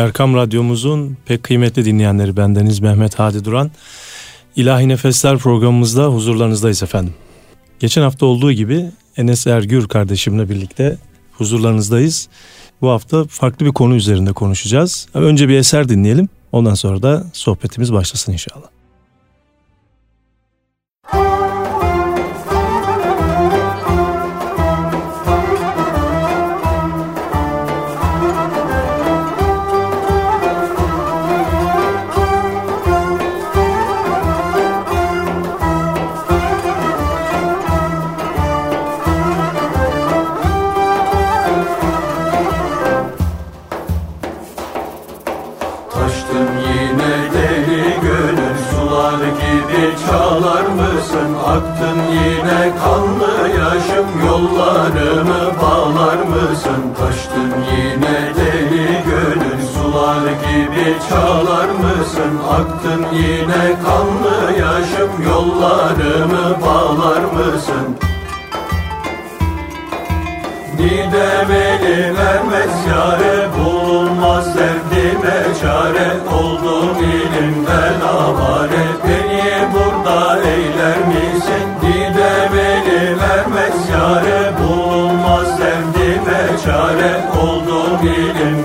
Erkam Radyomuzun pek kıymetli dinleyenleri bendeniz Mehmet Hadi Duran. İlahi Nefesler programımızda huzurlarınızdayız efendim. Geçen hafta olduğu gibi Enes Ergür kardeşimle birlikte huzurlarınızdayız. Bu hafta farklı bir konu üzerinde konuşacağız. Önce bir eser dinleyelim. Ondan sonra da sohbetimiz başlasın inşallah. Yine kanlı yaşım. Yollarımı bağlar mısın? Didem eli vermez yare bulunmaz derdime çare. Oldum ilimden avare beni burada eyler misin? Didem eli vermez çare Oldum ilimden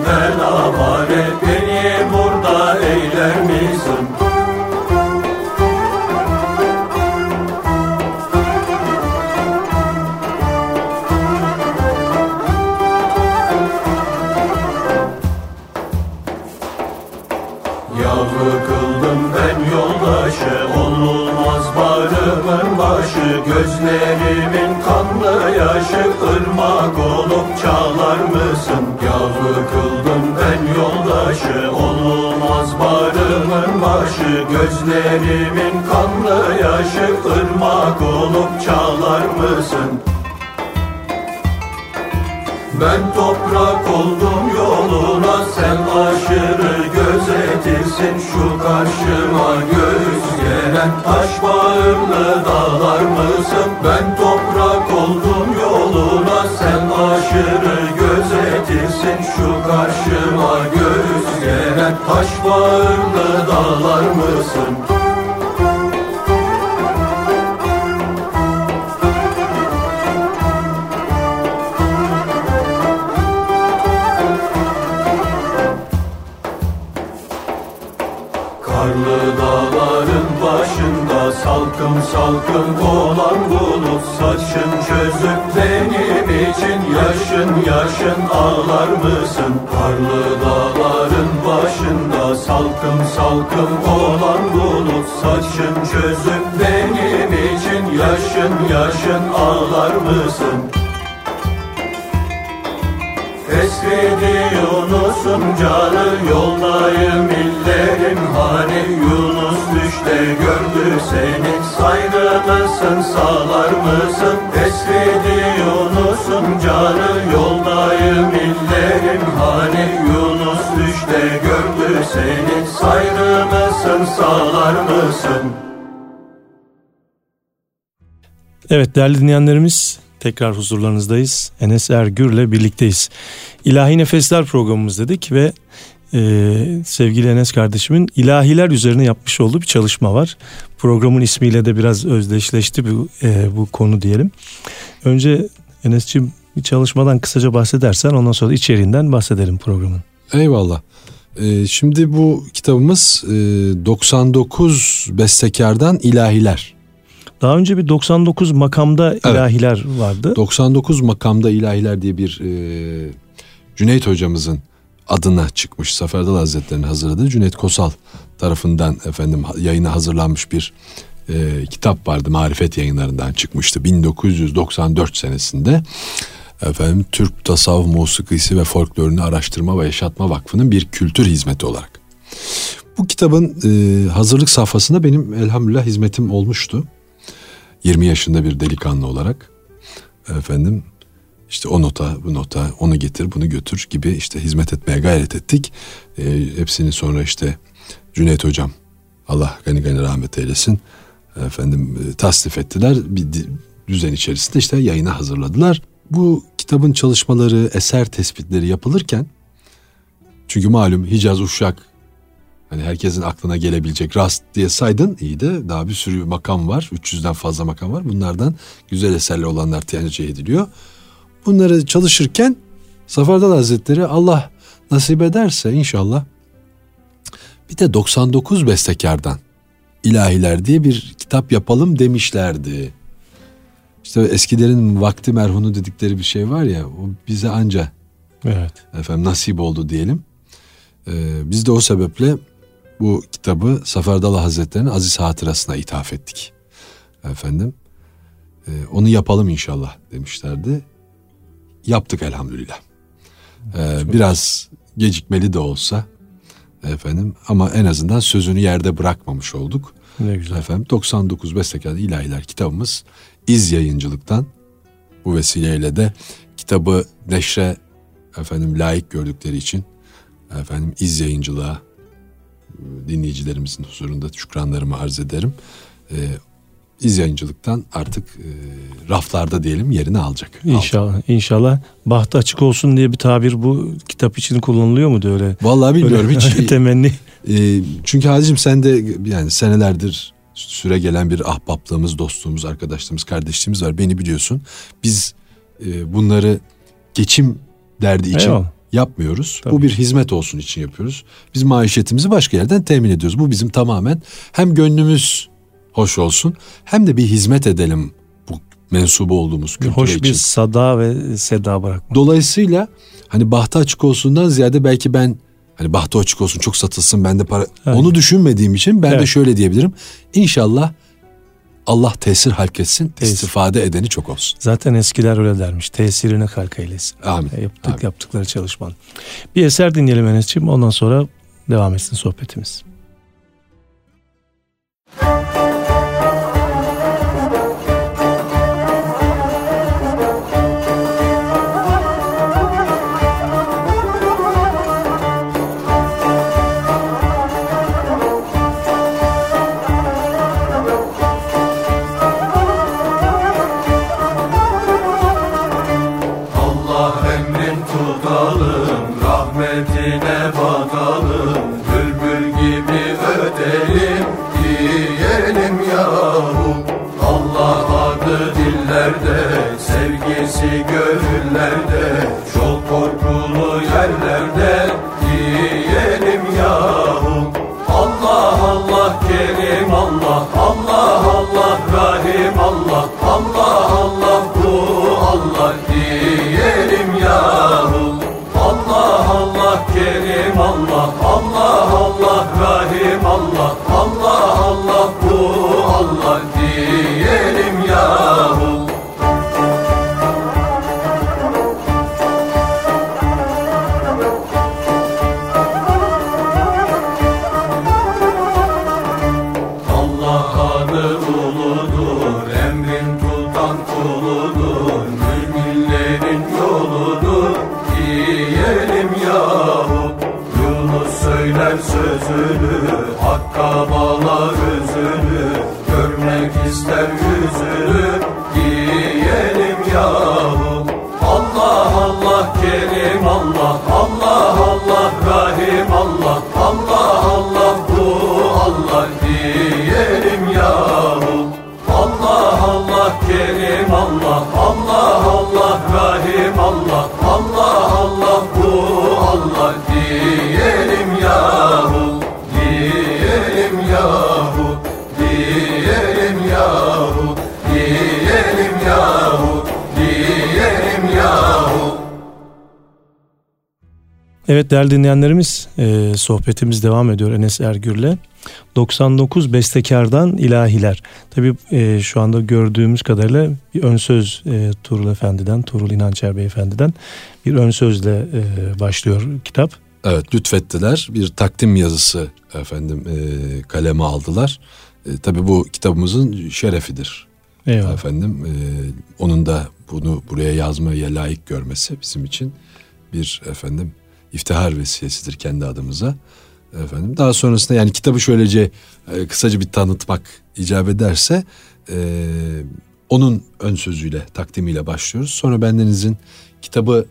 salkım olan bulut saçın çözüp benim için. Yaşın yaşın ağlar mısın? Esredi Yunus'un canı yoldayım illerim hani Yunus düşte gördü seni. Saygılısın sağlar mısın? Esredi Yunus'un canı yoldayım illerim hani Yunus düşte gördü seni saygı mısın sağlar mısın Evet değerli dinleyenlerimiz tekrar huzurlarınızdayız. Enes Ergür'le birlikteyiz. İlahi Nefesler programımız dedik ve e, sevgili Enes kardeşimin ilahiler üzerine yapmış olduğu bir çalışma var. Programın ismiyle de biraz özdeşleşti bu, e, bu konu diyelim. Önce Enes'ciğim bir çalışmadan kısaca bahsedersen ondan sonra içeriğinden bahsedelim programın. Eyvallah. Ee, şimdi bu kitabımız e, 99 bestekardan ilahiler. Daha önce bir 99 makamda evet. ilahiler vardı. 99 makamda ilahiler diye bir e, Cüneyt hocamızın adına çıkmış Zafer Dal Hazretleri'nin hazırladığı Cüneyt Kosal tarafından efendim yayına hazırlanmış bir e, kitap vardı. Marifet yayınlarından çıkmıştı 1994 senesinde. Efendim Türk Tasavvuf Musikisi ve Folklorunu Araştırma ve Yaşatma Vakfı'nın bir kültür hizmeti olarak. Bu kitabın e, hazırlık safhasında benim elhamdülillah hizmetim olmuştu. 20 yaşında bir delikanlı olarak efendim işte o nota bu nota onu getir bunu götür gibi işte hizmet etmeye gayret ettik. E, hepsini sonra işte Cüneyt hocam Allah gani gani rahmet eylesin efendim e, tasnif ettiler bir düzen içerisinde işte yayına hazırladılar. Bu kitabın çalışmaları eser tespitleri yapılırken Çünkü malum Hicaz, Uşak hani herkesin aklına gelebilecek rast diye saydın iyi de daha bir sürü makam var. 300'den fazla makam var. Bunlardan güzel eserli olanlar tercih ediliyor. Bunları çalışırken Safardal Hazretleri Allah nasip ederse inşallah bir de 99 bestekardan ilahiler diye bir kitap yapalım demişlerdi. İşte eskilerin vakti merhunu dedikleri bir şey var ya o bize anca Evet. efendim nasip oldu diyelim. Ee, biz de o sebeple bu kitabı Safardala Hazretleri'nin aziz hatırasına ithaf ettik. Efendim ee, onu yapalım inşallah demişlerdi. Yaptık elhamdülillah. Ee, biraz gecikmeli de olsa efendim ama en azından sözünü yerde bırakmamış olduk. Ne güzel. Efendim 99 Bestekar İlahiler kitabımız İz Yayıncılık'tan bu vesileyle de kitabı neşre efendim layık gördükleri için efendim İz Yayıncılığa e, dinleyicilerimizin huzurunda şükranlarımı arz ederim. Ee, İz Yayıncılık'tan artık e, raflarda diyelim yerini alacak. İnşallah. İnşallah. Bahtı açık olsun diye bir tabir bu kitap için kullanılıyor mu öyle? Vallahi bilmiyorum öyle, hiç. temenni. E, çünkü Hadicim sen de yani senelerdir süre gelen bir ahbaplığımız, dostluğumuz, arkadaşlığımız, kardeşliğimiz var. Beni biliyorsun. Biz e, bunları geçim derdi için Eyvallah. yapmıyoruz. Tabii. Bu bir hizmet olsun için yapıyoruz. Biz maişetimizi başka yerden temin ediyoruz. Bu bizim tamamen hem gönlümüz hoş olsun hem de bir hizmet edelim bu mensubu olduğumuz kültüre Hoş için. bir sada ve seda bırakmak. Dolayısıyla hani bahtı açık olsundan ziyade belki ben hani bahtı açık olsun çok satılsın ben de para Evet. onu düşünmediğim için ben de Evet. şöyle diyebilirim. İnşallah Allah tesir halk etsin, Tesir. istifade edeni çok olsun. Zaten eskiler öyle dermiş. Tesirini halk eylesin. Amin. E, Yaptık, Amin. yaptıkları çalışmanın. Bir eser dinleyelim Enes'ciğim. Ondan sonra devam etsin sohbetimiz. Gönüllerde, Evet değerli dinleyenlerimiz e, sohbetimiz devam ediyor Enes Ergür'le. 99 bestekardan ilahiler. Tabii e, şu anda gördüğümüz kadarıyla bir ön söz e, Tuğrul Efendi'den, Tuğrul İnançer Beyefendi'den bir ön sözle e, başlıyor kitap. Evet lütfettiler. Bir takdim yazısı efendim e, kaleme aldılar. E, tabii bu kitabımızın şerefidir. Eyvallah. Efendim e, onun da bunu buraya yazmaya layık görmesi bizim için bir efendim iftihar vesilesidir kendi adımıza. Efendim daha sonrasında yani kitabı şöylece e, kısaca bir tanıtmak icap ederse e, onun ön sözüyle takdimiyle başlıyoruz. Sonra bendenizin kitabı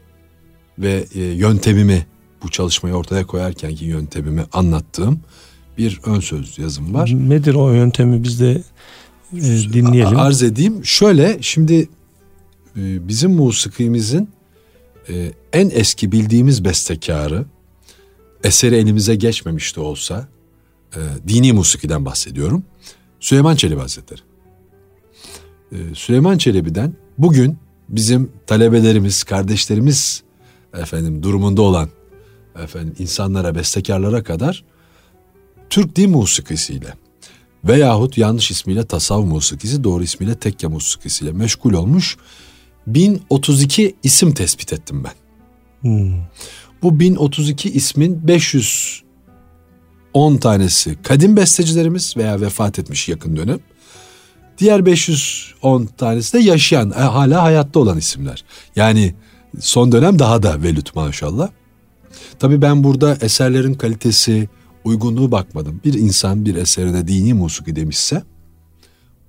ve e, yöntemimi bu çalışmayı ortaya koyarkenki yöntemimi anlattığım bir ön söz yazım var. Nedir o yöntemi biz de e, dinleyelim. Arz edeyim. Şöyle şimdi e, bizim musikimizin e, en eski bildiğimiz bestekarı eseri elimize geçmemiş de olsa e, dini musikiden bahsediyorum. Süleyman Çelebi Hazretleri. E, Süleyman Çelebi'den bugün bizim talebelerimiz, kardeşlerimiz efendim durumunda olan efendim insanlara, bestekarlara kadar Türk din musikisiyle veyahut yanlış ismiyle tasavvuf musikisi, doğru ismiyle tekke musikisiyle meşgul olmuş 1032 isim tespit ettim ben. Hmm. Bu 1032 ismin 510 tanesi kadim bestecilerimiz veya vefat etmiş yakın dönem. Diğer 510 tanesi de yaşayan, e, hala hayatta olan isimler. Yani son dönem daha da velut maşallah. Tabii ben burada eserlerin kalitesi, uygunluğu bakmadım. Bir insan bir eserine dini musiki demişse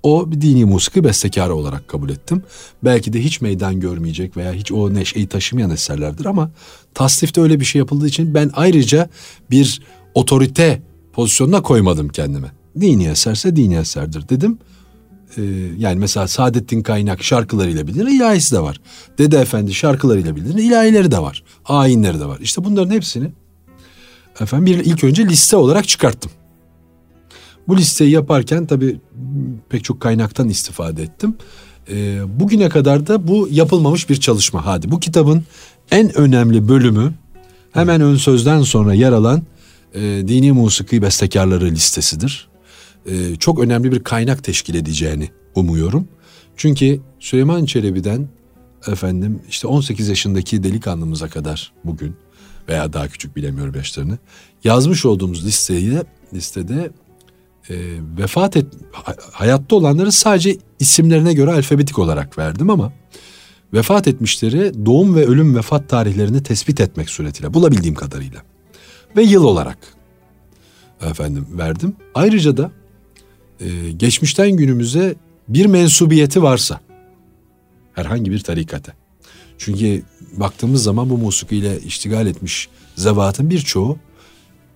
o bir dini musiki bestekarı olarak kabul ettim. Belki de hiç meydan görmeyecek veya hiç o neşeyi taşımayan eserlerdir ama tasnifte öyle bir şey yapıldığı için ben ayrıca bir otorite pozisyonuna koymadım kendime. Dini eserse dini eserdir dedim. Ee, yani mesela Saadettin Kaynak şarkılarıyla bilinir, ilahisi de var. Dede Efendi şarkılarıyla bilinir, ilahileri de var. Ayinleri de var. İşte bunların hepsini efendim bir ilk önce liste olarak çıkarttım. Bu listeyi yaparken tabii pek çok kaynaktan istifade ettim. Ee, bugüne kadar da bu yapılmamış bir çalışma. Hadi bu kitabın en önemli bölümü hemen ön sözden sonra yer alan e, dini musiki bestekarları listesidir. E, çok önemli bir kaynak teşkil edeceğini umuyorum. Çünkü Süleyman Çelebi'den efendim işte 18 yaşındaki delikanlımıza kadar bugün veya daha küçük bilemiyorum yaşlarını yazmış olduğumuz listeyi listede e, vefat et hayatta olanları sadece isimlerine göre alfabetik olarak verdim ama vefat etmişleri doğum ve ölüm vefat tarihlerini tespit etmek suretiyle bulabildiğim kadarıyla ve yıl olarak efendim verdim. Ayrıca da e, geçmişten günümüze bir mensubiyeti varsa herhangi bir tarikate. Çünkü baktığımız zaman bu musikiyle iştigal etmiş zevatın birçoğu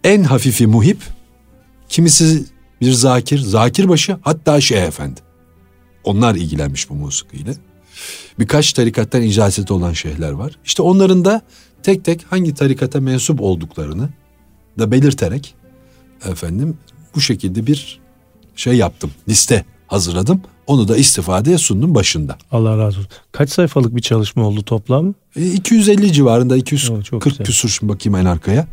en hafifi muhip, kimisi bir zakir, zakir başı hatta şeyh efendi. Onlar ilgilenmiş bu musikiyle. Birkaç tarikattan icazeti olan şeyhler var. İşte onların da tek tek hangi tarikata mensup olduklarını da belirterek efendim bu şekilde bir şey yaptım. Liste hazırladım. Onu da istifadeye sundum başında. Allah razı olsun. Kaç sayfalık bir çalışma oldu toplam? E, 250 civarında 240 Oo, küsur şimdi bakayım en arkaya.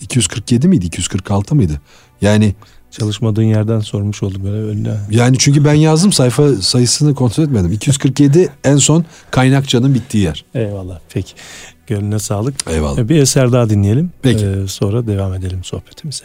247 miydi 246 mıydı? Yani Çalışmadığın yerden sormuş oldum böyle önüne. yani çünkü ben yazdım sayfa sayısını kontrol etmedim. 247 en son kaynakçanın bittiği yer. Eyvallah. Peki. Gönlüne sağlık. Eyvallah. Bir eser daha dinleyelim. Peki. Ee, sonra devam edelim sohbetimize.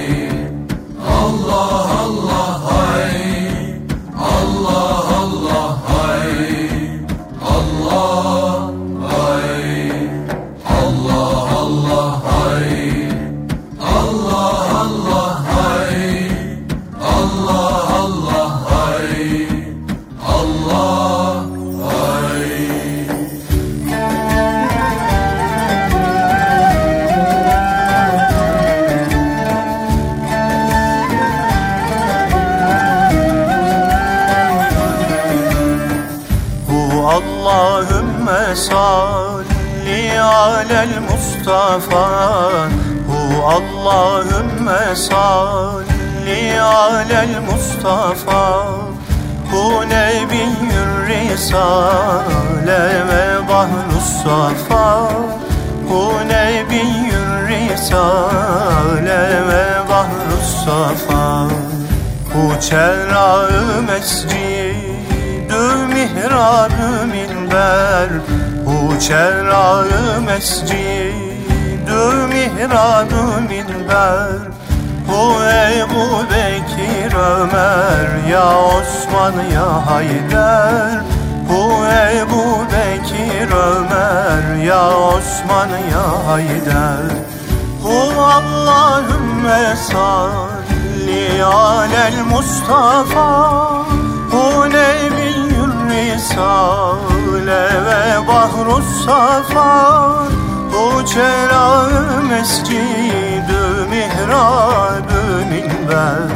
Hu çerrağı mescidü mihrabı minber. Hu çerrağı mescidü mihrabı minber. Hu Ebu Bekir Ömer ya Osman ya Haydar. Hu Ebu Bekir Ömer ya Osman ya Haydar. Hu Allahümme salli alel Mustafa Hu nebiyyür risale ve bahru safar Bu çelağı mescidü mihrabü minber.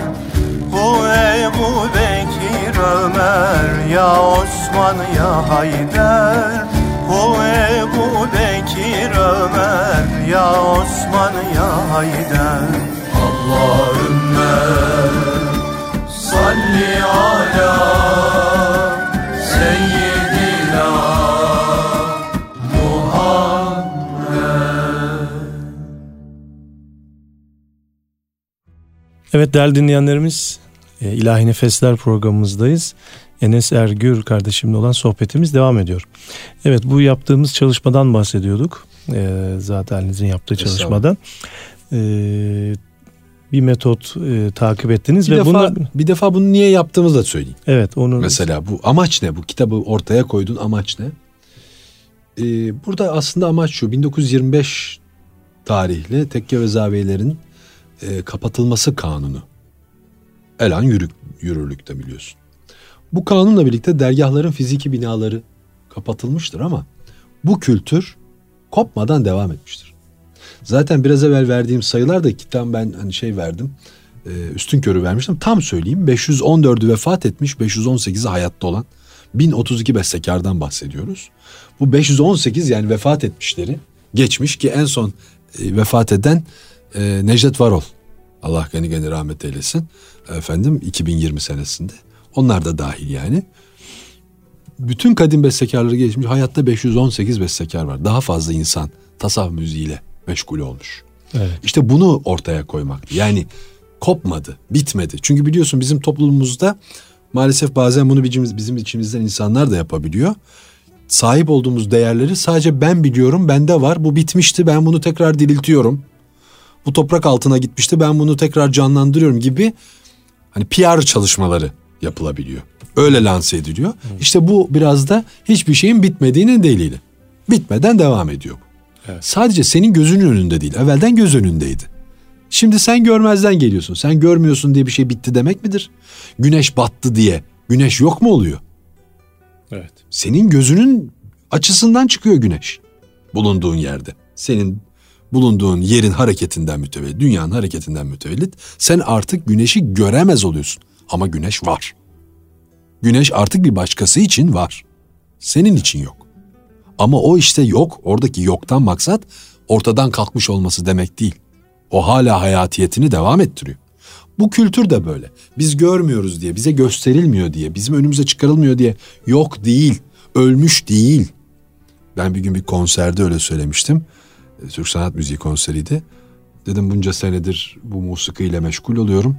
Bu Ebu Bekir Ömer ya Osman ya Haydar Bu Ebu Bekir Ömer ya Osman ya Haydar salli ala seyyidina Evet değerli dinleyenlerimiz e, İlahi Nefesler programımızdayız. Enes Ergür kardeşimle olan sohbetimiz devam ediyor. Evet bu yaptığımız çalışmadan bahsediyorduk. E, zaten Halinizin yaptığı çalışmadan. E, bir metot e, takip ettiniz Bir ve defa, bunu bir defa bunu niye yaptığımızı da söyleyeyim. evet onu Mesela bu amaç ne? Bu kitabı ortaya koyduğun amaç ne? Ee, burada aslında amaç şu. 1925 tarihli tekke ve zaviyelerin e, kapatılması kanunu. Elan yürü, yürürlükte biliyorsun. Bu kanunla birlikte dergahların fiziki binaları kapatılmıştır ama bu kültür kopmadan devam etmiştir. Zaten biraz evvel verdiğim sayılar da kitap ben hani şey verdim. e, üstün körü vermiştim. Tam söyleyeyim 514'ü vefat etmiş 518'i hayatta olan 1032 bestekardan bahsediyoruz. Bu 518 yani vefat etmişleri geçmiş ki en son e, vefat eden e, Necdet Varol. Allah gani gani rahmet eylesin. Efendim 2020 senesinde. Onlar da dahil yani. Bütün kadim bestekarları geçmiş. Hayatta 518 bestekar var. Daha fazla insan tasavvuf müziğiyle meşgul olmuş. evet. İşte bunu ortaya koymak. Yani kopmadı, bitmedi. Çünkü biliyorsun bizim toplumumuzda maalesef bazen bunu bizim, bizim içimizden insanlar da yapabiliyor. Sahip olduğumuz değerleri sadece ben biliyorum, bende var. Bu bitmişti, ben bunu tekrar diriltiyorum. Bu toprak altına gitmişti, ben bunu tekrar canlandırıyorum gibi hani PR çalışmaları yapılabiliyor. Öyle lanse ediliyor. İşte bu biraz da hiçbir şeyin bitmediğinin delili. Bitmeden devam ediyor bu. Sadece senin gözünün önünde değil. Evvelden göz önündeydi. Şimdi sen görmezden geliyorsun. Sen görmüyorsun diye bir şey bitti demek midir? Güneş battı diye. Güneş yok mu oluyor? Evet. Senin gözünün açısından çıkıyor güneş. Bulunduğun yerde. Senin bulunduğun yerin hareketinden mütevellit, dünyanın hareketinden mütevellit. Sen artık güneşi göremez oluyorsun. Ama güneş var. Güneş artık bir başkası için var. Senin için yok. Ama o işte yok, oradaki yoktan maksat ortadan kalkmış olması demek değil. O hala hayatiyetini devam ettiriyor. Bu kültür de böyle. Biz görmüyoruz diye, bize gösterilmiyor diye, bizim önümüze çıkarılmıyor diye yok değil, ölmüş değil. Ben bir gün bir konserde öyle söylemiştim. Türk Sanat Müziği konseriydi. Dedim bunca senedir bu musikiyle meşgul oluyorum.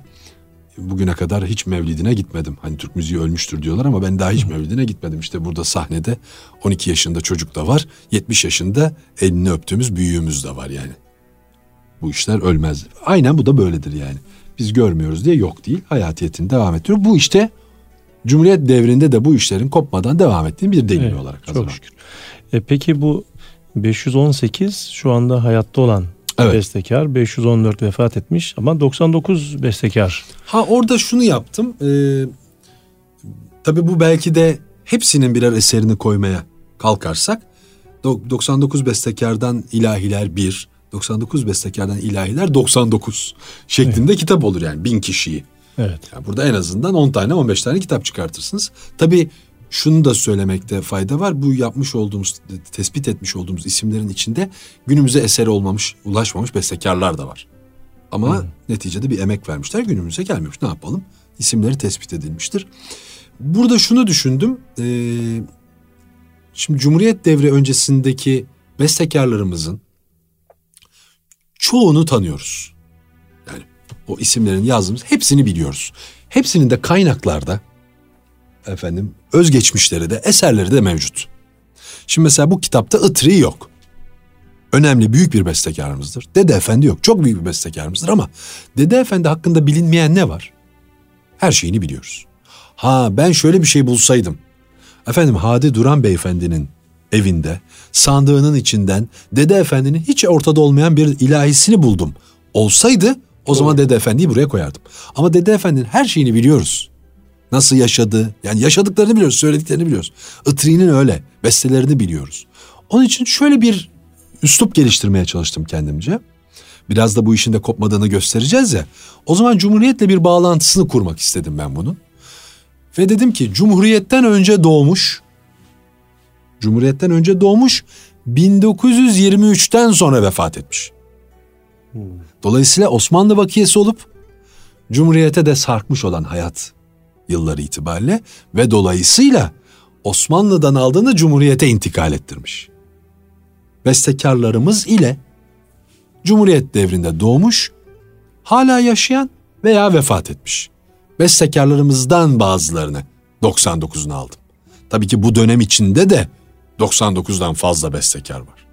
Bugüne kadar hiç mevlidine gitmedim. Hani Türk müziği ölmüştür diyorlar ama ben daha hiç mevlidine gitmedim. İşte burada sahnede 12 yaşında çocuk da var. 70 yaşında elini öptüğümüz büyüğümüz de var yani. Bu işler ölmez. Aynen bu da böyledir yani. Biz görmüyoruz diye yok değil. Hayatiyetini devam ettiriyor. Bu işte Cumhuriyet devrinde de bu işlerin kopmadan devam ettiği bir delil Evet, olarak çok şükür. E, peki bu 518 şu anda hayatta olan Evet. bestekar 514 vefat etmiş ama 99 bestekar. Ha orada şunu yaptım. Ee, tabii bu belki de hepsinin birer eserini koymaya kalkarsak do- 99 bestekardan ilahiler 1, 99 bestekardan ilahiler 99 şeklinde kitap olur yani bin kişiyi. Evet. Yani burada en azından 10 tane 15 tane kitap çıkartırsınız. Tabii şunu da söylemekte fayda var. Bu yapmış olduğumuz, tespit etmiş olduğumuz isimlerin içinde günümüze eseri olmamış, ulaşmamış bestekarlar da var. Ama neticede bir emek vermişler günümüze gelmemiş. Ne yapalım? İsimleri tespit edilmiştir. Burada şunu düşündüm. Ee, şimdi Cumhuriyet devri öncesindeki bestekarlarımızın çoğunu tanıyoruz. Yani o isimlerin yazdığımız hepsini biliyoruz. Hepsinin de kaynaklarda efendim özgeçmişleri de eserleri de mevcut. Şimdi mesela bu kitapta Itri yok. Önemli büyük bir bestekarımızdır. Dede Efendi yok. Çok büyük bir bestekarımızdır ama Dede Efendi hakkında bilinmeyen ne var? Her şeyini biliyoruz. Ha ben şöyle bir şey bulsaydım. Efendim Hadi Duran Beyefendinin evinde sandığının içinden Dede Efendi'nin hiç ortada olmayan bir ilahisini buldum. Olsaydı o zaman Dede Efendi'yi buraya koyardım. Ama Dede Efendi'nin her şeyini biliyoruz. Nasıl yaşadı? Yani yaşadıklarını biliyoruz, söylediklerini biliyoruz. Itri'nin öyle, bestelerini biliyoruz. Onun için şöyle bir üslup geliştirmeye çalıştım kendimce. Biraz da bu işin de kopmadığını göstereceğiz ya. O zaman Cumhuriyet'le bir bağlantısını kurmak istedim ben bunun. Ve dedim ki Cumhuriyet'ten önce doğmuş, Cumhuriyet'ten önce doğmuş, 1923'ten sonra vefat etmiş. Dolayısıyla Osmanlı vakiyesi olup Cumhuriyete de sarkmış olan hayat yılları itibariyle ve dolayısıyla Osmanlı'dan aldığını Cumhuriyete intikal ettirmiş. Bestekarlarımız ile Cumhuriyet devrinde doğmuş, hala yaşayan veya vefat etmiş. Bestekarlarımızdan bazılarını 99'unu aldım. Tabii ki bu dönem içinde de 99'dan fazla bestekar var.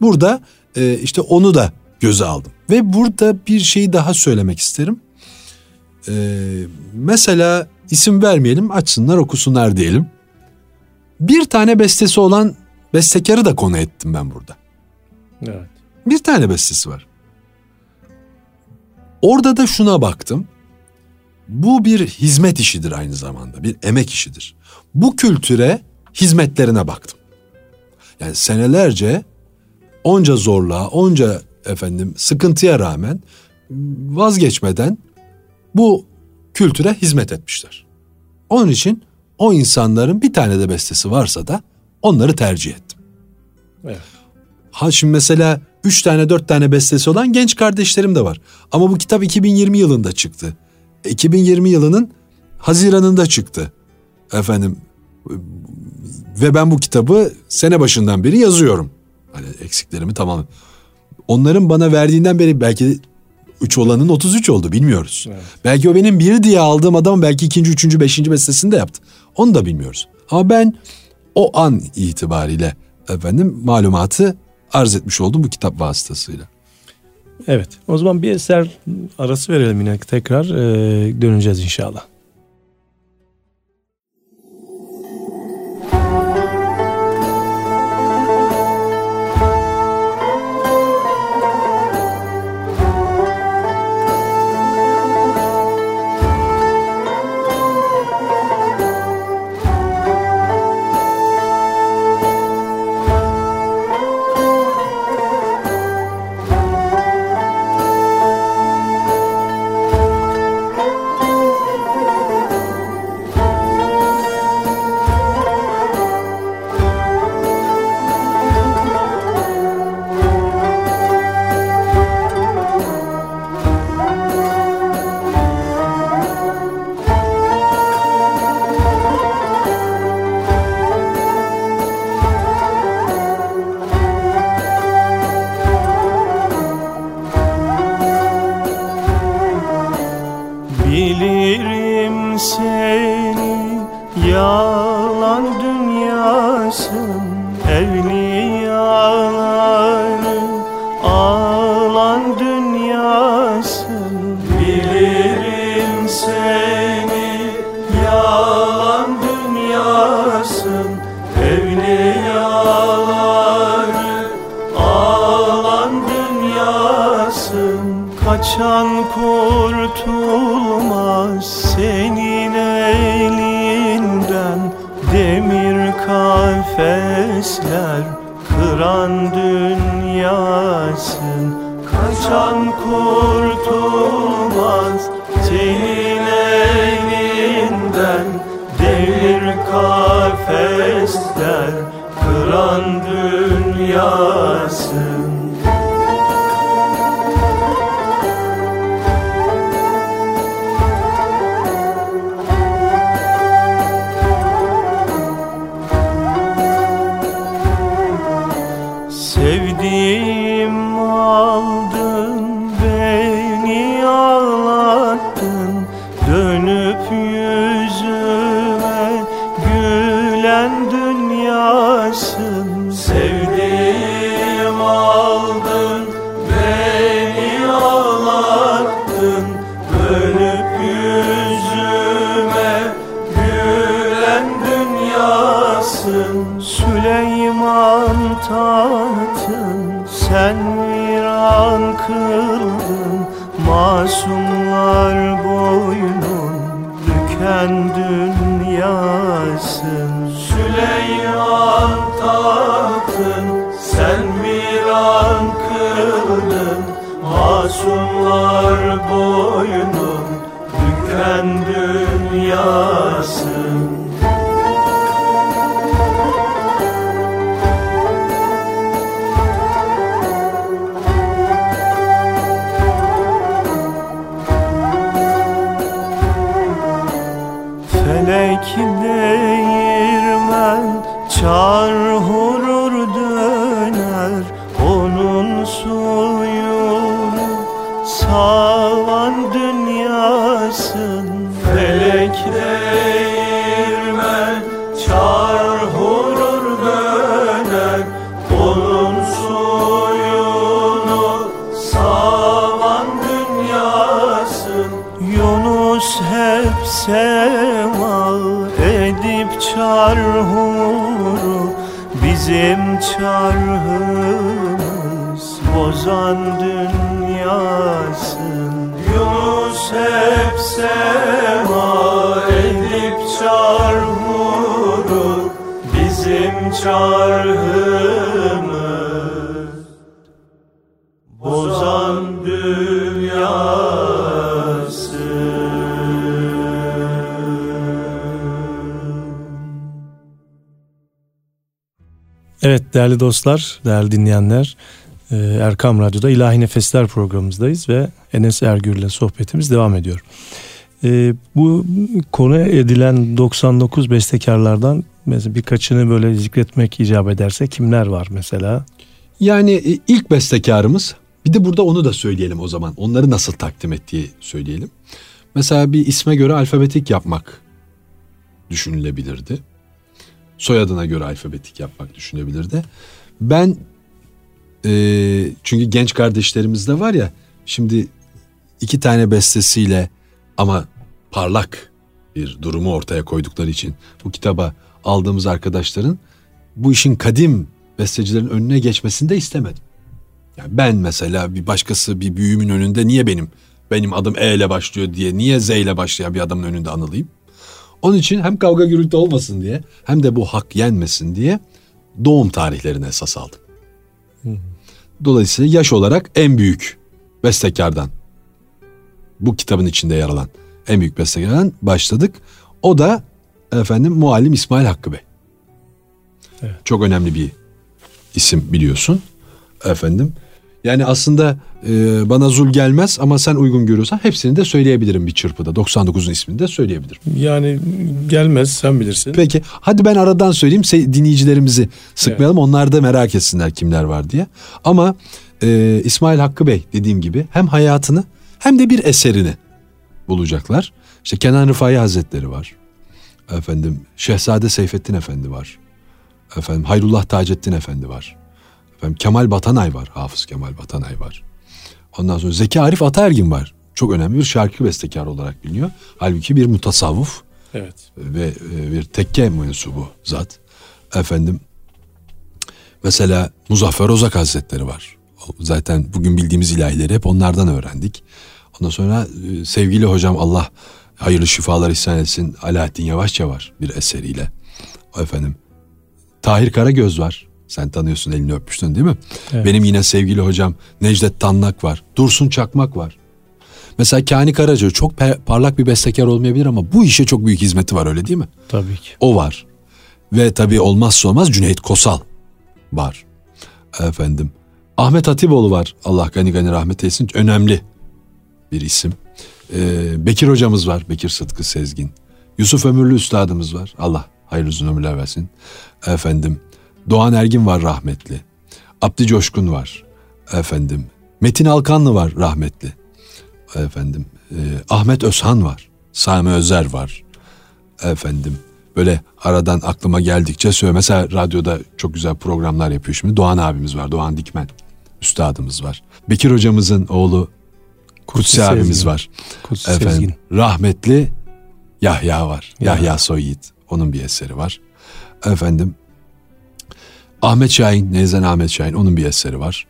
Burada e, işte onu da göze aldım. Ve burada bir şeyi daha söylemek isterim. E, mesela isim vermeyelim açsınlar okusunlar diyelim. Bir tane bestesi olan bestekarı da konu ettim ben burada. Evet. Bir tane bestesi var. Orada da şuna baktım. Bu bir hizmet işidir aynı zamanda. Bir emek işidir. Bu kültüre hizmetlerine baktım. Yani senelerce onca zorluğa, onca efendim sıkıntıya rağmen vazgeçmeden bu kültüre hizmet etmişler. Onun için o insanların bir tane de bestesi varsa da onları tercih ettim. Evet. Ha şimdi mesela üç tane dört tane bestesi olan genç kardeşlerim de var. Ama bu kitap 2020 yılında çıktı. 2020 yılının Haziran'ında çıktı. Efendim ve ben bu kitabı sene başından beri yazıyorum. Hani eksiklerimi tamam. Onların bana verdiğinden beri belki 3 olanın 33 oldu bilmiyoruz. Evet. Belki o benim bir diye aldığım adam belki ikinci, üçüncü, beşinci bestesini de yaptı. Onu da bilmiyoruz. Ama ben o an itibariyle efendim malumatı arz etmiş oldum bu kitap vasıtasıyla. Evet. O zaman bir eser arası verelim yine tekrar e, döneceğiz inşallah. boyuna değerli dostlar, değerli dinleyenler e, Erkam Radyo'da İlahi Nefesler programımızdayız ve Enes Ergür ile sohbetimiz devam ediyor. E, Bu konu edilen 99 bestekarlardan mesela birkaçını böyle zikretmek icap ederse kimler var mesela? Yani e, ilk bestekarımız bir de burada onu da söyleyelim o zaman. Onları nasıl takdim ettiği söyleyelim. Mesela bir isme göre alfabetik yapmak düşünülebilirdi. Soyadına göre alfabetik yapmak düşünebilirdi. Ben e, çünkü genç kardeşlerimiz de var ya şimdi iki tane bestesiyle ama parlak bir durumu ortaya koydukları için bu kitaba aldığımız arkadaşların bu işin kadim bestecilerin önüne geçmesini de istemedim. Yani ben mesela bir başkası bir büyüğümün önünde niye benim benim adım E ile başlıyor diye niye Z ile başlayan bir adamın önünde anılayım? Onun için hem kavga gürültü olmasın diye hem de bu hak yenmesin diye doğum tarihlerine esas aldım. Dolayısıyla yaş olarak en büyük bestekardan bu kitabın içinde yer alan en büyük bestekardan başladık. O da efendim Muallim İsmail Hakkı Bey. Evet. Çok önemli bir isim biliyorsun efendim. Yani aslında e, bana zul gelmez ama sen uygun görüyorsan hepsini de söyleyebilirim bir çırpıda. 99'un ismini de söyleyebilirim. Yani gelmez sen bilirsin. Peki hadi ben aradan söyleyeyim dinleyicilerimizi sıkmayalım. Onlar da merak etsinler kimler var diye. Ama e, İsmail Hakkı Bey dediğim gibi hem hayatını hem de bir eserini bulacaklar. İşte Kenan Rıfai Hazretleri var. Efendim Şehzade Seyfettin Efendi var. Efendim Hayrullah Taceddin Efendi var. Efendim Kemal Batanay var. Hafız Kemal Batanay var. Ondan sonra Zeki Arif Ataergin var. Çok önemli bir şarkı bestekar olarak biliniyor. Halbuki bir mutasavvuf Evet. ve e, bir tekke mensubu zat. Efendim mesela Muzaffer Ozak Hazretleri var. Zaten bugün bildiğimiz ilahileri hep onlardan öğrendik. Ondan sonra e, sevgili hocam Allah hayırlı şifalar ihsan etsin. Alaaddin Yavaşça var bir eseriyle. Efendim Tahir Karagöz var. Sen tanıyorsun elini öpmüştün değil mi? Evet. Benim yine sevgili hocam Necdet Tannak var. Dursun Çakmak var. Mesela Kani Karaca çok parlak bir bestekar olmayabilir ama bu işe çok büyük hizmeti var öyle değil mi? Tabii ki. O var. Ve tabii olmazsa olmaz Cüneyt Kosal var. Efendim. Ahmet Hatipoğlu var. Allah gani gani rahmet eylesin. Önemli bir isim. Ee, Bekir hocamız var. Bekir Sıtkı Sezgin. Yusuf Ömürlü üstadımız var. Allah hayırlı uzun ömürler versin. Efendim. Doğan Ergin var rahmetli. Abdi Coşkun var. Efendim. Metin Alkanlı var rahmetli. Efendim. e, Ahmet Özhan var. Sami Özer var. Efendim. Böyle aradan aklıma geldikçe söyle. Mesela radyoda çok güzel programlar yapıyor şimdi. Doğan abimiz var. Doğan Dikmen. Üstadımız var. Bekir hocamızın oğlu Kutsi abimiz Sezgin. var. Kutsi Efendim Sezgin. rahmetli Yahya var. Ya. Yahya Soyyiğit. Onun bir eseri var. Efendim Ahmet Şahin, Neyzen Ahmet Şahin onun bir eseri var.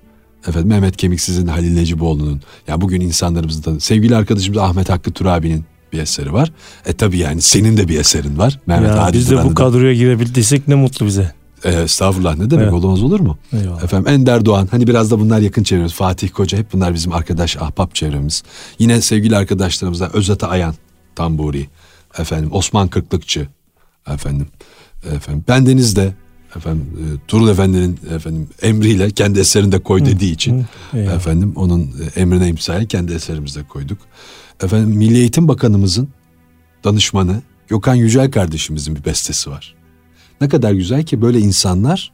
Efendim Mehmet Kemiksiz'in Halil Neciboğlu'nun ya bugün insanlarımızda sevgili arkadaşımız Ahmet Hakkı Turabi'nin bir eseri var. E tabi yani senin de bir eserin var. Mehmet Ya biz de bu kadroya girebildiysek ne mutlu bize. E, estağfurullah ne demek Evet. olmaz olur mu? Eyvallah. Efendim Ender Doğan hani biraz da bunlar yakın çevremiz. Fatih Koca hep bunlar bizim arkadaş ahbap çevremiz. Yine sevgili arkadaşlarımızdan Özata Ayan Tamburi. Efendim Osman Kırklıkçı. Efendim. Efendim ben Deniz'de efendim e, Turul Efendi'nin efendim emriyle kendi eserinde koy dediği için Eyvallah. efendim onun e, emrine imzayı kendi eserimizde koyduk. Efendim Milli Eğitim Bakanımızın danışmanı Gökhan Yücel kardeşimizin bir bestesi var. Ne kadar güzel ki böyle insanlar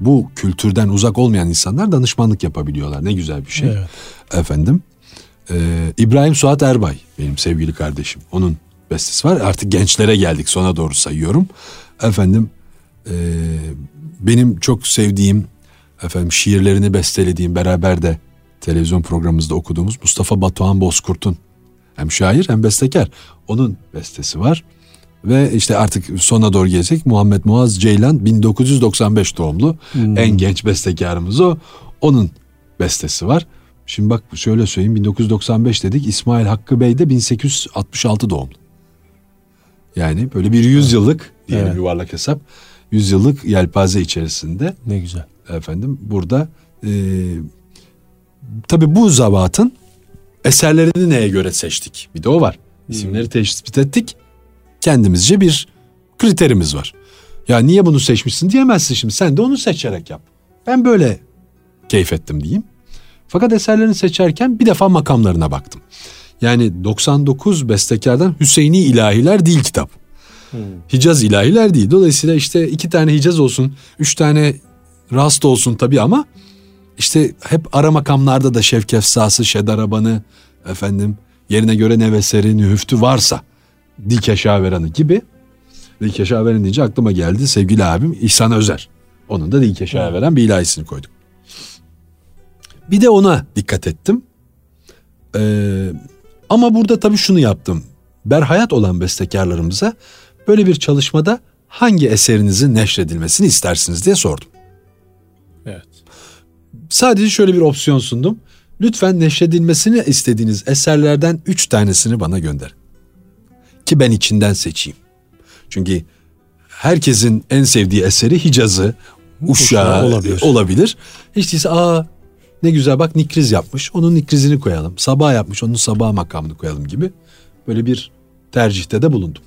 bu kültürden uzak olmayan insanlar danışmanlık yapabiliyorlar. Ne güzel bir şey. Evet. Efendim e, İbrahim Suat Erbay benim sevgili kardeşim. Onun bestesi var. Artık gençlere geldik sona doğru sayıyorum. Efendim e, benim çok sevdiğim efendim şiirlerini bestelediğim beraber de televizyon programımızda okuduğumuz Mustafa Batuhan Bozkurt'un hem şair hem bestekar. Onun bestesi var. Ve işte artık sona doğru gelecek Muhammed Muaz Ceylan 1995 doğumlu. En genç bestekarımız o. Onun bestesi var. Şimdi bak şöyle söyleyeyim 1995 dedik İsmail Hakkı Bey de 1866 doğumlu. Yani böyle bir 100 yıllık diyelim Evet. yuvarlak hesap 100 yıllık yelpaze içerisinde Ne güzel. efendim burada e, tabi bu zavatın eserlerini neye göre seçtik? Bir de o var. İsimleri tespit ettik. Kendimizce bir kriterimiz var. Ya niye bunu seçmişsin diyemezsin şimdi. Sen de onu seçerek yap. Ben böyle keyif ettim diyeyim. Fakat eserlerini seçerken bir defa makamlarına baktım. Yani 99 bestekardan Hüseyini İlahiler değil kitap. Hicaz ilahiler değil. Dolayısıyla işte iki tane Hicaz olsun, üç tane Rast olsun tabii ama işte hep ara makamlarda da Şevk Efsası, Şedarabanı, efendim yerine göre Neveseri, Nühüftü varsa Dikeşaveranı gibi. Dikeşaveran deyince aklıma geldi sevgili abim İhsan Özer. Onun da Dikeşaveran bir ilahisini koyduk. Bir de ona dikkat ettim. Ee, ama burada tabii şunu yaptım. Berhayat olan bestekarlarımıza böyle bir çalışmada hangi eserinizin neşredilmesini istersiniz diye sordum. Evet. Sadece şöyle bir opsiyon sundum. Lütfen neşredilmesini istediğiniz eserlerden üç tanesini bana gönderin. Ki ben içinden seçeyim. Çünkü herkesin en sevdiği eseri Hicaz'ı, Uşağı olabilir. olabilir. Hiç değilse aa ne güzel bak Nikriz yapmış. Onun Nikrizini koyalım. Sabah yapmış. Onun sabah makamını koyalım gibi. Böyle bir tercihte de bulundum.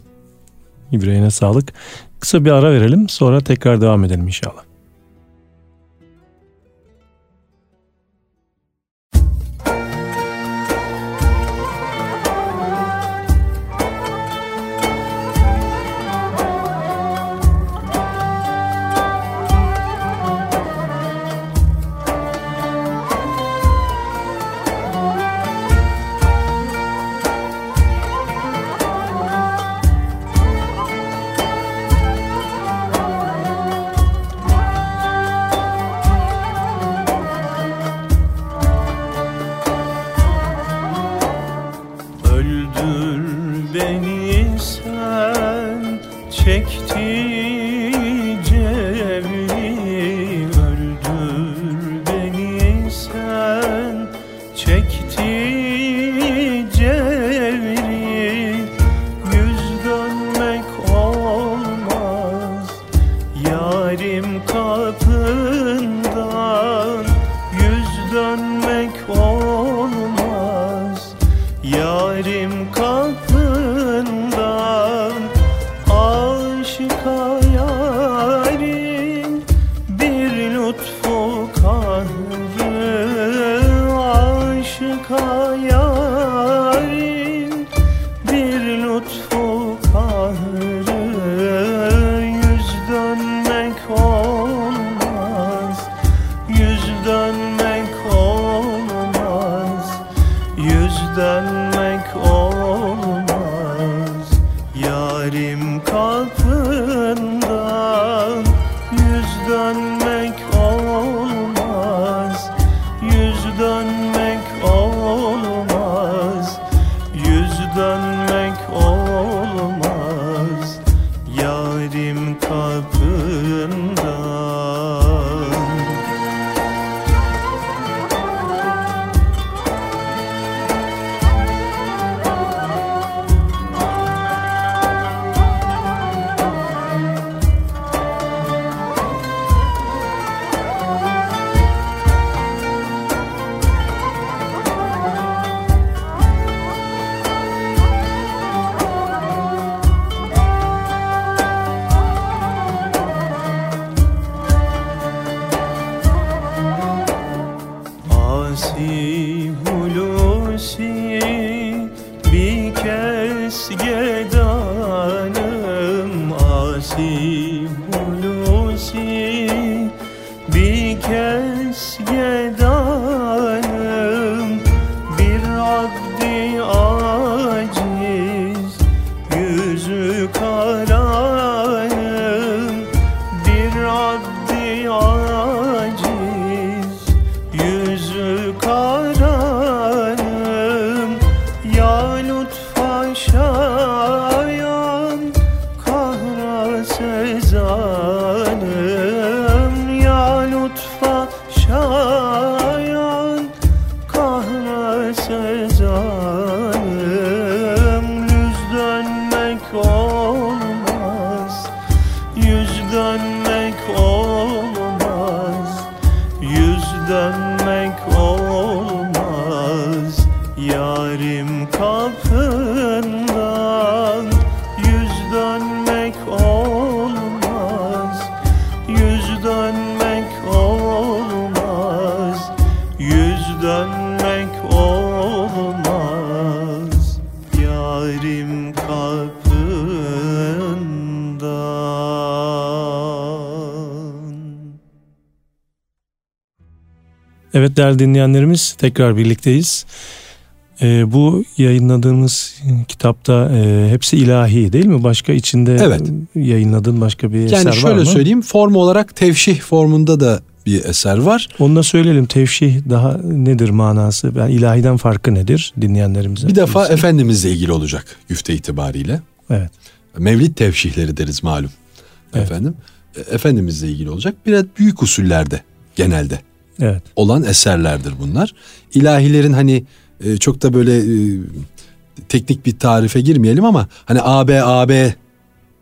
İbrahim'e sağlık. Kısa bir ara verelim sonra tekrar devam edelim inşallah. gió Evet değerli dinleyenlerimiz tekrar birlikteyiz. Ee, bu yayınladığımız kitapta e, hepsi ilahi değil mi? Başka içinde Evet. yayınladığın başka bir eser Yani var şöyle mı? söyleyeyim form olarak tevşih formunda da bir eser var. Onu da söyleyelim. Tevşih daha nedir manası? Yani ilahiden farkı nedir dinleyenlerimize? Bir defa bilsin. Efendimizle ilgili olacak güfte itibariyle. Evet. Mevlid tevşihleri deriz malum. Evet. Efendim. E, Efendimizle ilgili olacak. Biraz büyük usullerde genelde Evet. olan eserlerdir bunlar. İlahilerin hani e, çok da böyle e, teknik bir tarife girmeyelim ama hani AB AB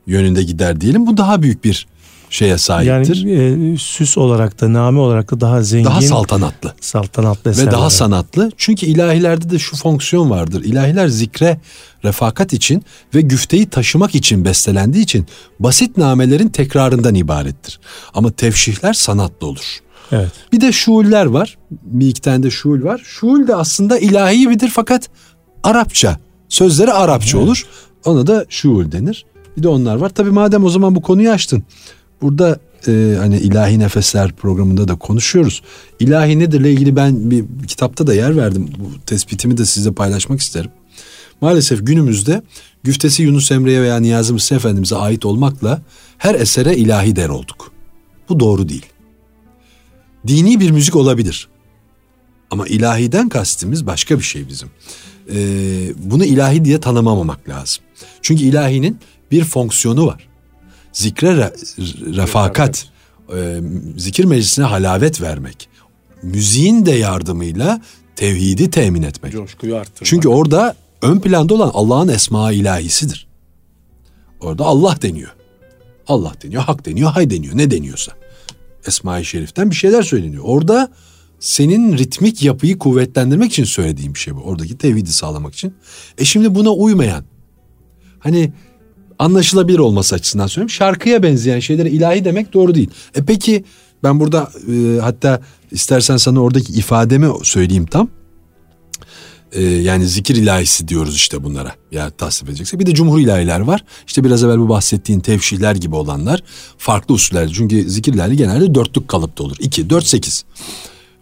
yönünde gider diyelim. Bu daha büyük bir şeye sahiptir. Yani e, süs olarak da name olarak da daha zengin. daha saltanatlı saltanatlı ve eserler. daha sanatlı. Çünkü ilahilerde de şu fonksiyon vardır. İlahiler zikre, refakat için ve güfteyi taşımak için bestelendiği için basit namelerin tekrarından ibarettir. Ama tevşihler sanatlı olur. Evet. Bir de şuuller var. Bir iki tane de şuul var. Şuul de aslında ilahi midir fakat Arapça. Sözleri Arapça olur. Ona da şuul denir. Bir de onlar var. Tabii madem o zaman bu konuyu açtın. Burada e, hani ilahi nefesler programında da konuşuyoruz. İlahi nedirle ilgili ben bir kitapta da yer verdim. Bu tespitimi de size paylaşmak isterim. Maalesef günümüzde güftesi Yunus Emre'ye veya Niyazi Mısır Efendimiz'e ait olmakla her esere ilahi der olduk. Bu doğru değil. Dini bir müzik olabilir. Ama ilahiden kastimiz başka bir şey bizim. Ee, bunu ilahi diye tanımamamak lazım. Çünkü ilahinin bir fonksiyonu var. Zikre re- refakat, e, zikir meclisine halavet vermek. Müziğin de yardımıyla tevhidi temin etmek. Coşkuyu arttırmak. Çünkü orada ön planda olan Allah'ın esma ilahisidir. Orada Allah deniyor. Allah deniyor, hak deniyor, hay deniyor, ne deniyorsa. Esma-i Şerif'ten bir şeyler söyleniyor. Orada senin ritmik yapıyı kuvvetlendirmek için söylediğim bir şey bu. Oradaki tevhidi sağlamak için. E şimdi buna uymayan, hani anlaşılabilir olması açısından söylüyorum. Şarkıya benzeyen şeylere ilahi demek doğru değil. E peki ben burada e, hatta istersen sana oradaki ifademi söyleyeyim tam. E, yani zikir ilahisi diyoruz işte bunlara. Ya tasvip edecekse. Bir de cumhur ilahiler var. İşte biraz evvel bu bahsettiğin tevşihler gibi olanlar farklı usuller. Çünkü zikir ilahi genelde dörtlük kalıpta olur. 2, 4, 8.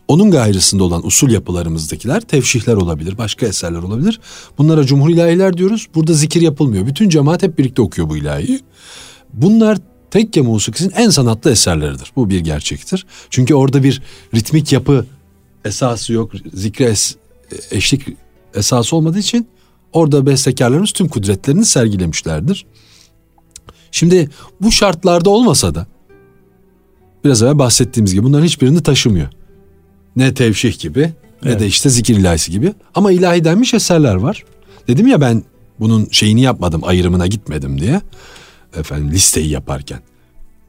Onun gayrısında olan usul yapılarımızdakiler tevşihler olabilir, başka eserler olabilir. Bunlara cumhur ilahiler diyoruz. Burada zikir yapılmıyor. Bütün cemaat hep birlikte okuyor bu ilahiyi. Bunlar tekke musikisinin en sanatlı eserleridir. Bu bir gerçektir. Çünkü orada bir ritmik yapı esası yok. Zikre es- eşlik esası olmadığı için orada bestekarlarımız tüm kudretlerini sergilemişlerdir. Şimdi bu şartlarda olmasa da biraz evvel bahsettiğimiz gibi bunların hiçbirini taşımıyor. Ne tevşih gibi ne Evet. de işte zikir ilahisi gibi. Ama ilahi denmiş eserler var. Dedim ya ben bunun şeyini yapmadım ayrımına gitmedim diye. Efendim listeyi yaparken.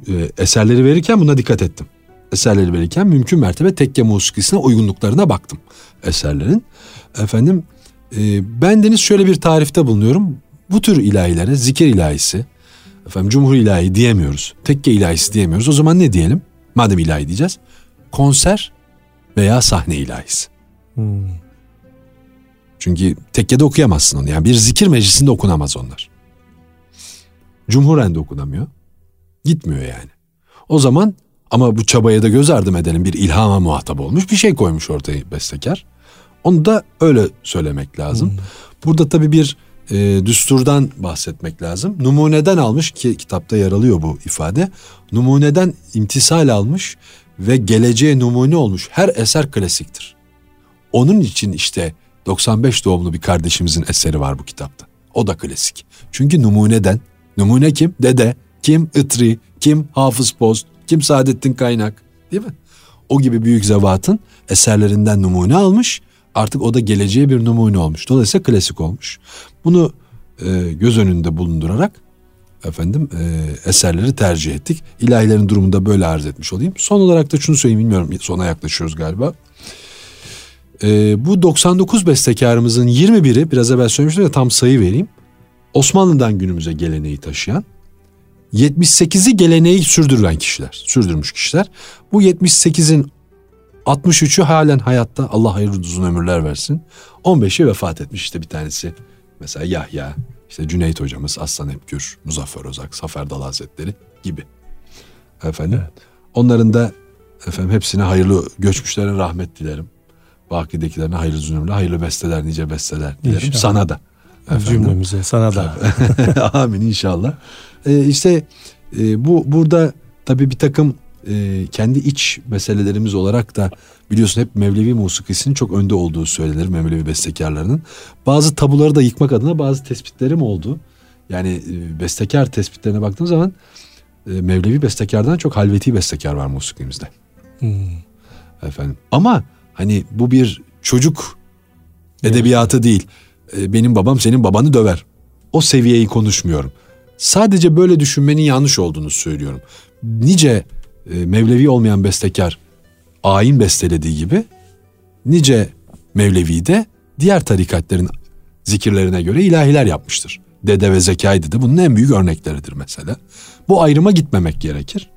Ee, eserleri verirken buna dikkat ettim. Eserleri verirken mümkün mertebe tekke musikisine uygunluklarına baktım eserlerin. Efendim e, bendeniz şöyle bir tarifte bulunuyorum. Bu tür ilahilere zikir ilahisi, efendim cumhur ilahi diyemiyoruz. Tekke ilahisi diyemiyoruz. O zaman ne diyelim? Madem ilahi diyeceğiz. Konser veya sahne ilahisi. Hmm. Çünkü tekkede okuyamazsın onu. Yani bir zikir meclisinde okunamaz onlar. Cumhuren de okunamıyor. Gitmiyor yani. O zaman Ama bu çabaya da göz ardı edelim. Bir ilhama muhatap olmuş bir şey koymuş ortaya bestekar. Onu da öyle söylemek lazım. Burada tabii bir e, düsturdan bahsetmek lazım. Numuneden almış ki kitapta yer alıyor bu ifade. Numuneden imtisal almış ve geleceğe numune olmuş her eser klasiktir. Onun için işte 95 doğumlu bir kardeşimizin eseri var bu kitapta. O da klasik. Çünkü numuneden, numune kim? Dede, kim? Itri, kim? Hafız Post, kim? Saadettin Kaynak değil mi? O gibi büyük zevatın eserlerinden numune almış. Artık o da geleceğe bir numune olmuş. Dolayısıyla klasik olmuş. Bunu e, göz önünde bulundurarak efendim e, eserleri tercih ettik. İlahilerin durumunda böyle arz etmiş olayım. Son olarak da şunu söyleyeyim bilmiyorum sona yaklaşıyoruz galiba. E, bu 99 bestekarımızın 21'i biraz evvel söylemiştim ya tam sayı vereyim. Osmanlı'dan günümüze geleneği taşıyan 78'i geleneği sürdürülen kişiler, sürdürmüş kişiler. Bu 78'in 63'ü halen hayatta Allah hayırlı uzun ömürler versin. 15'i vefat etmiş işte bir tanesi. Mesela Yahya, işte Cüneyt hocamız, Aslan Epgür, Muzaffer Ozak, Zafer Dal Hazretleri gibi. Efendim. Onların da efendim hepsine hayırlı göçmüşlerin rahmet dilerim. Bakidekilerine hayırlı uzun ömürler, hayırlı besteler, nice besteler dilerim. İnşallah. Sana da. Cümlemize sana da. Amin inşallah. Ee, işte e, bu burada tabii bir takım e, kendi iç meselelerimiz olarak da biliyorsun hep Mevlevi musikisinin çok önde olduğu söylenir Mevlevi bestekarlarının. Bazı tabuları da yıkmak adına bazı tespitlerim oldu. Yani e, bestekar tespitlerine baktığım zaman e, Mevlevi bestekardan çok halveti bestekar var musikimizde. Hmm. Efendim. Ama hani bu bir çocuk edebiyatı değil. E, Benim babam senin babanı döver. O seviyeyi konuşmuyorum. Sadece böyle düşünmenin yanlış olduğunu söylüyorum. Nice e, Mevlevi olmayan bestekar ayin bestelediği gibi nice Mevlevi de diğer tarikatlerin zikirlerine göre ilahiler yapmıştır. Dede ve Zekai de bunun en büyük örnekleridir mesela. Bu ayrıma gitmemek gerekir.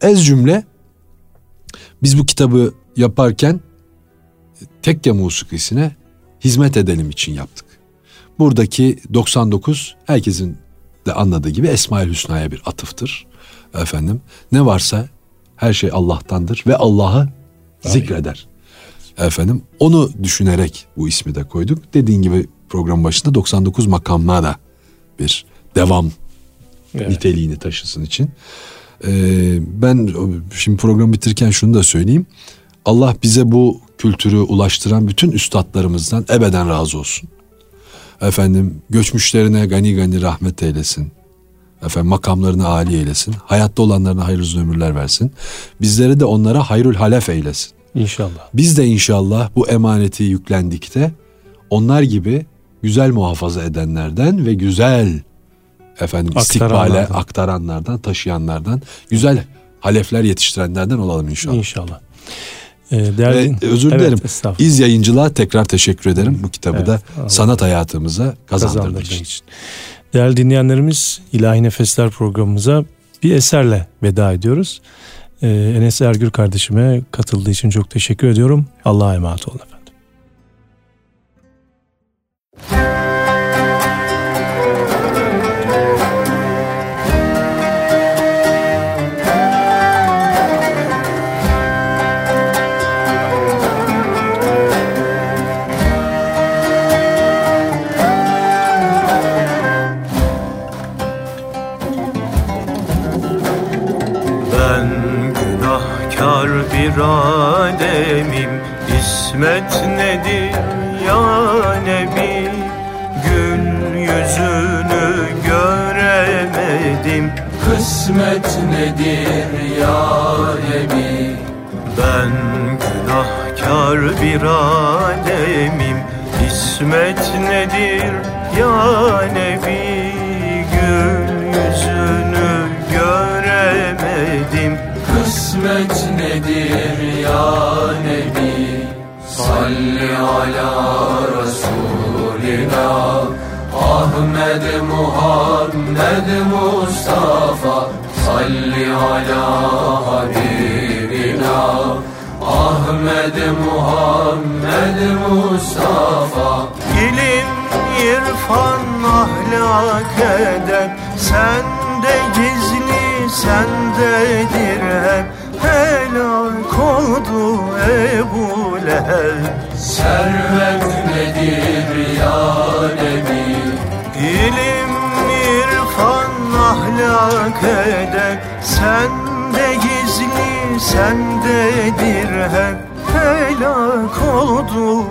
Ez cümle biz bu kitabı yaparken tekke musikisine hizmet edelim için yaptık. Buradaki 99 herkesin de anladığı gibi Esmaül Hüsna'ya bir atıftır. Efendim ne varsa her şey Allah'tandır ve Allah'ı zikreder. Efendim onu düşünerek bu ismi de koyduk. Dediğin gibi program başında 99 makamına da bir devam Evet. niteliğini taşısın için. Ee, ben şimdi programı bitirirken şunu da söyleyeyim. Allah bize bu kültürü ulaştıran bütün üstadlarımızdan ebeden razı olsun. Efendim göçmüşlerine gani gani rahmet eylesin. Efendim makamlarını âli eylesin. Hayatta olanlarına hayırlı uzun ömürler versin. Bizlere de onlara hayrül halef eylesin. İnşallah. Biz de inşallah bu emaneti yüklendikte onlar gibi güzel muhafaza edenlerden ve güzel efendim istikbale Aktaranlardan. aktaranlardan, taşıyanlardan, güzel halefler yetiştirenlerden olalım inşallah. İnşallah. Ee, değerli, Ve özür Evet, dilerim. İz yayıncılığa tekrar teşekkür ederim. Bu kitabı Evet, da Allah sanat hayatımıza kazandırdığı kazandırdığı için. için. Değerli dinleyenlerimiz İlahi Nefesler programımıza bir eserle veda ediyoruz. Ee, Enes Ergür kardeşime katıldığı için çok teşekkür ediyorum. Allah'a emanet olun efendim. Nedir ya Nebi Ben günahkar bir ademim İsmet nedir ya Nebi Gül yüzünü göremedim. Kısmet nedir ya Nebi Salli ala Resulina Ahmed Muhammed Mustafa Salli ala Habibina Ahmed Muhammed Mustafa. İlim, irfan, ahlak, edep Sende gizli, sendedir hep helak oldu Ebu Leheb. Servet nedir ya Nebi? İlim, eder Sende gizli, sendedir hep Helak oldu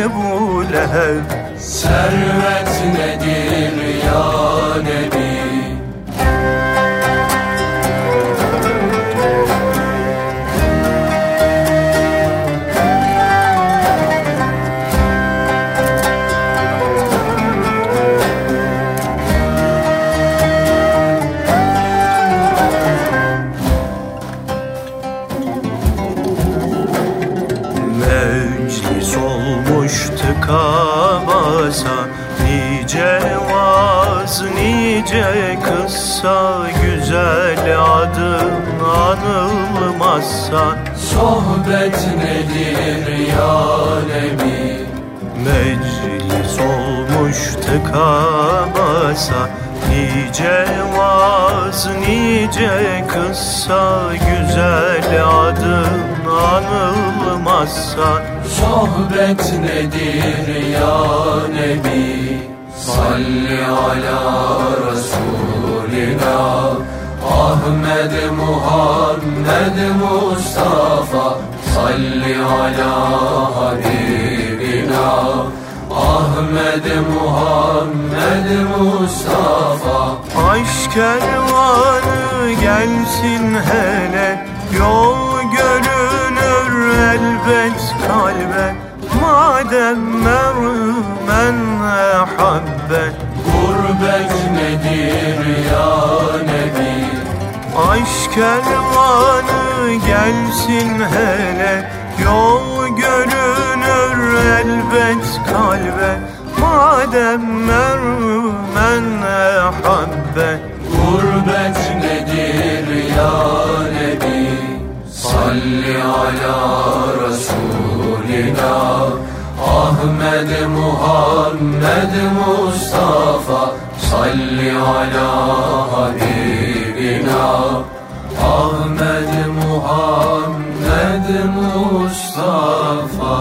Ebu Leheb. Servet nedir ya Nebi Sohbet nedir ya Nebi. Meclis olmuş tıka basa Nice vaz, nice kıssa Güzel adın anılmazsa. Sohbet nedir ya Nebi. Salli ala Resulina Ahmed Muhammed Mustafa Salli ala Habibina. Ahmed Muhammed Mustafa. Aşk kervanı gelsin hele Yol görünür elbet kalbe. Madem mermen ehabbe Gurbet nedir ya Nebi Aşk kervanı gelsin hele Yol görünür elbet kalbe. Madem mermen ehabbe Gurbet nedir ya Nebi? Salli ala Resulina Ahmed Muhammed Mustafa Salli ala Habibina Ahmed Muhammed Mustafa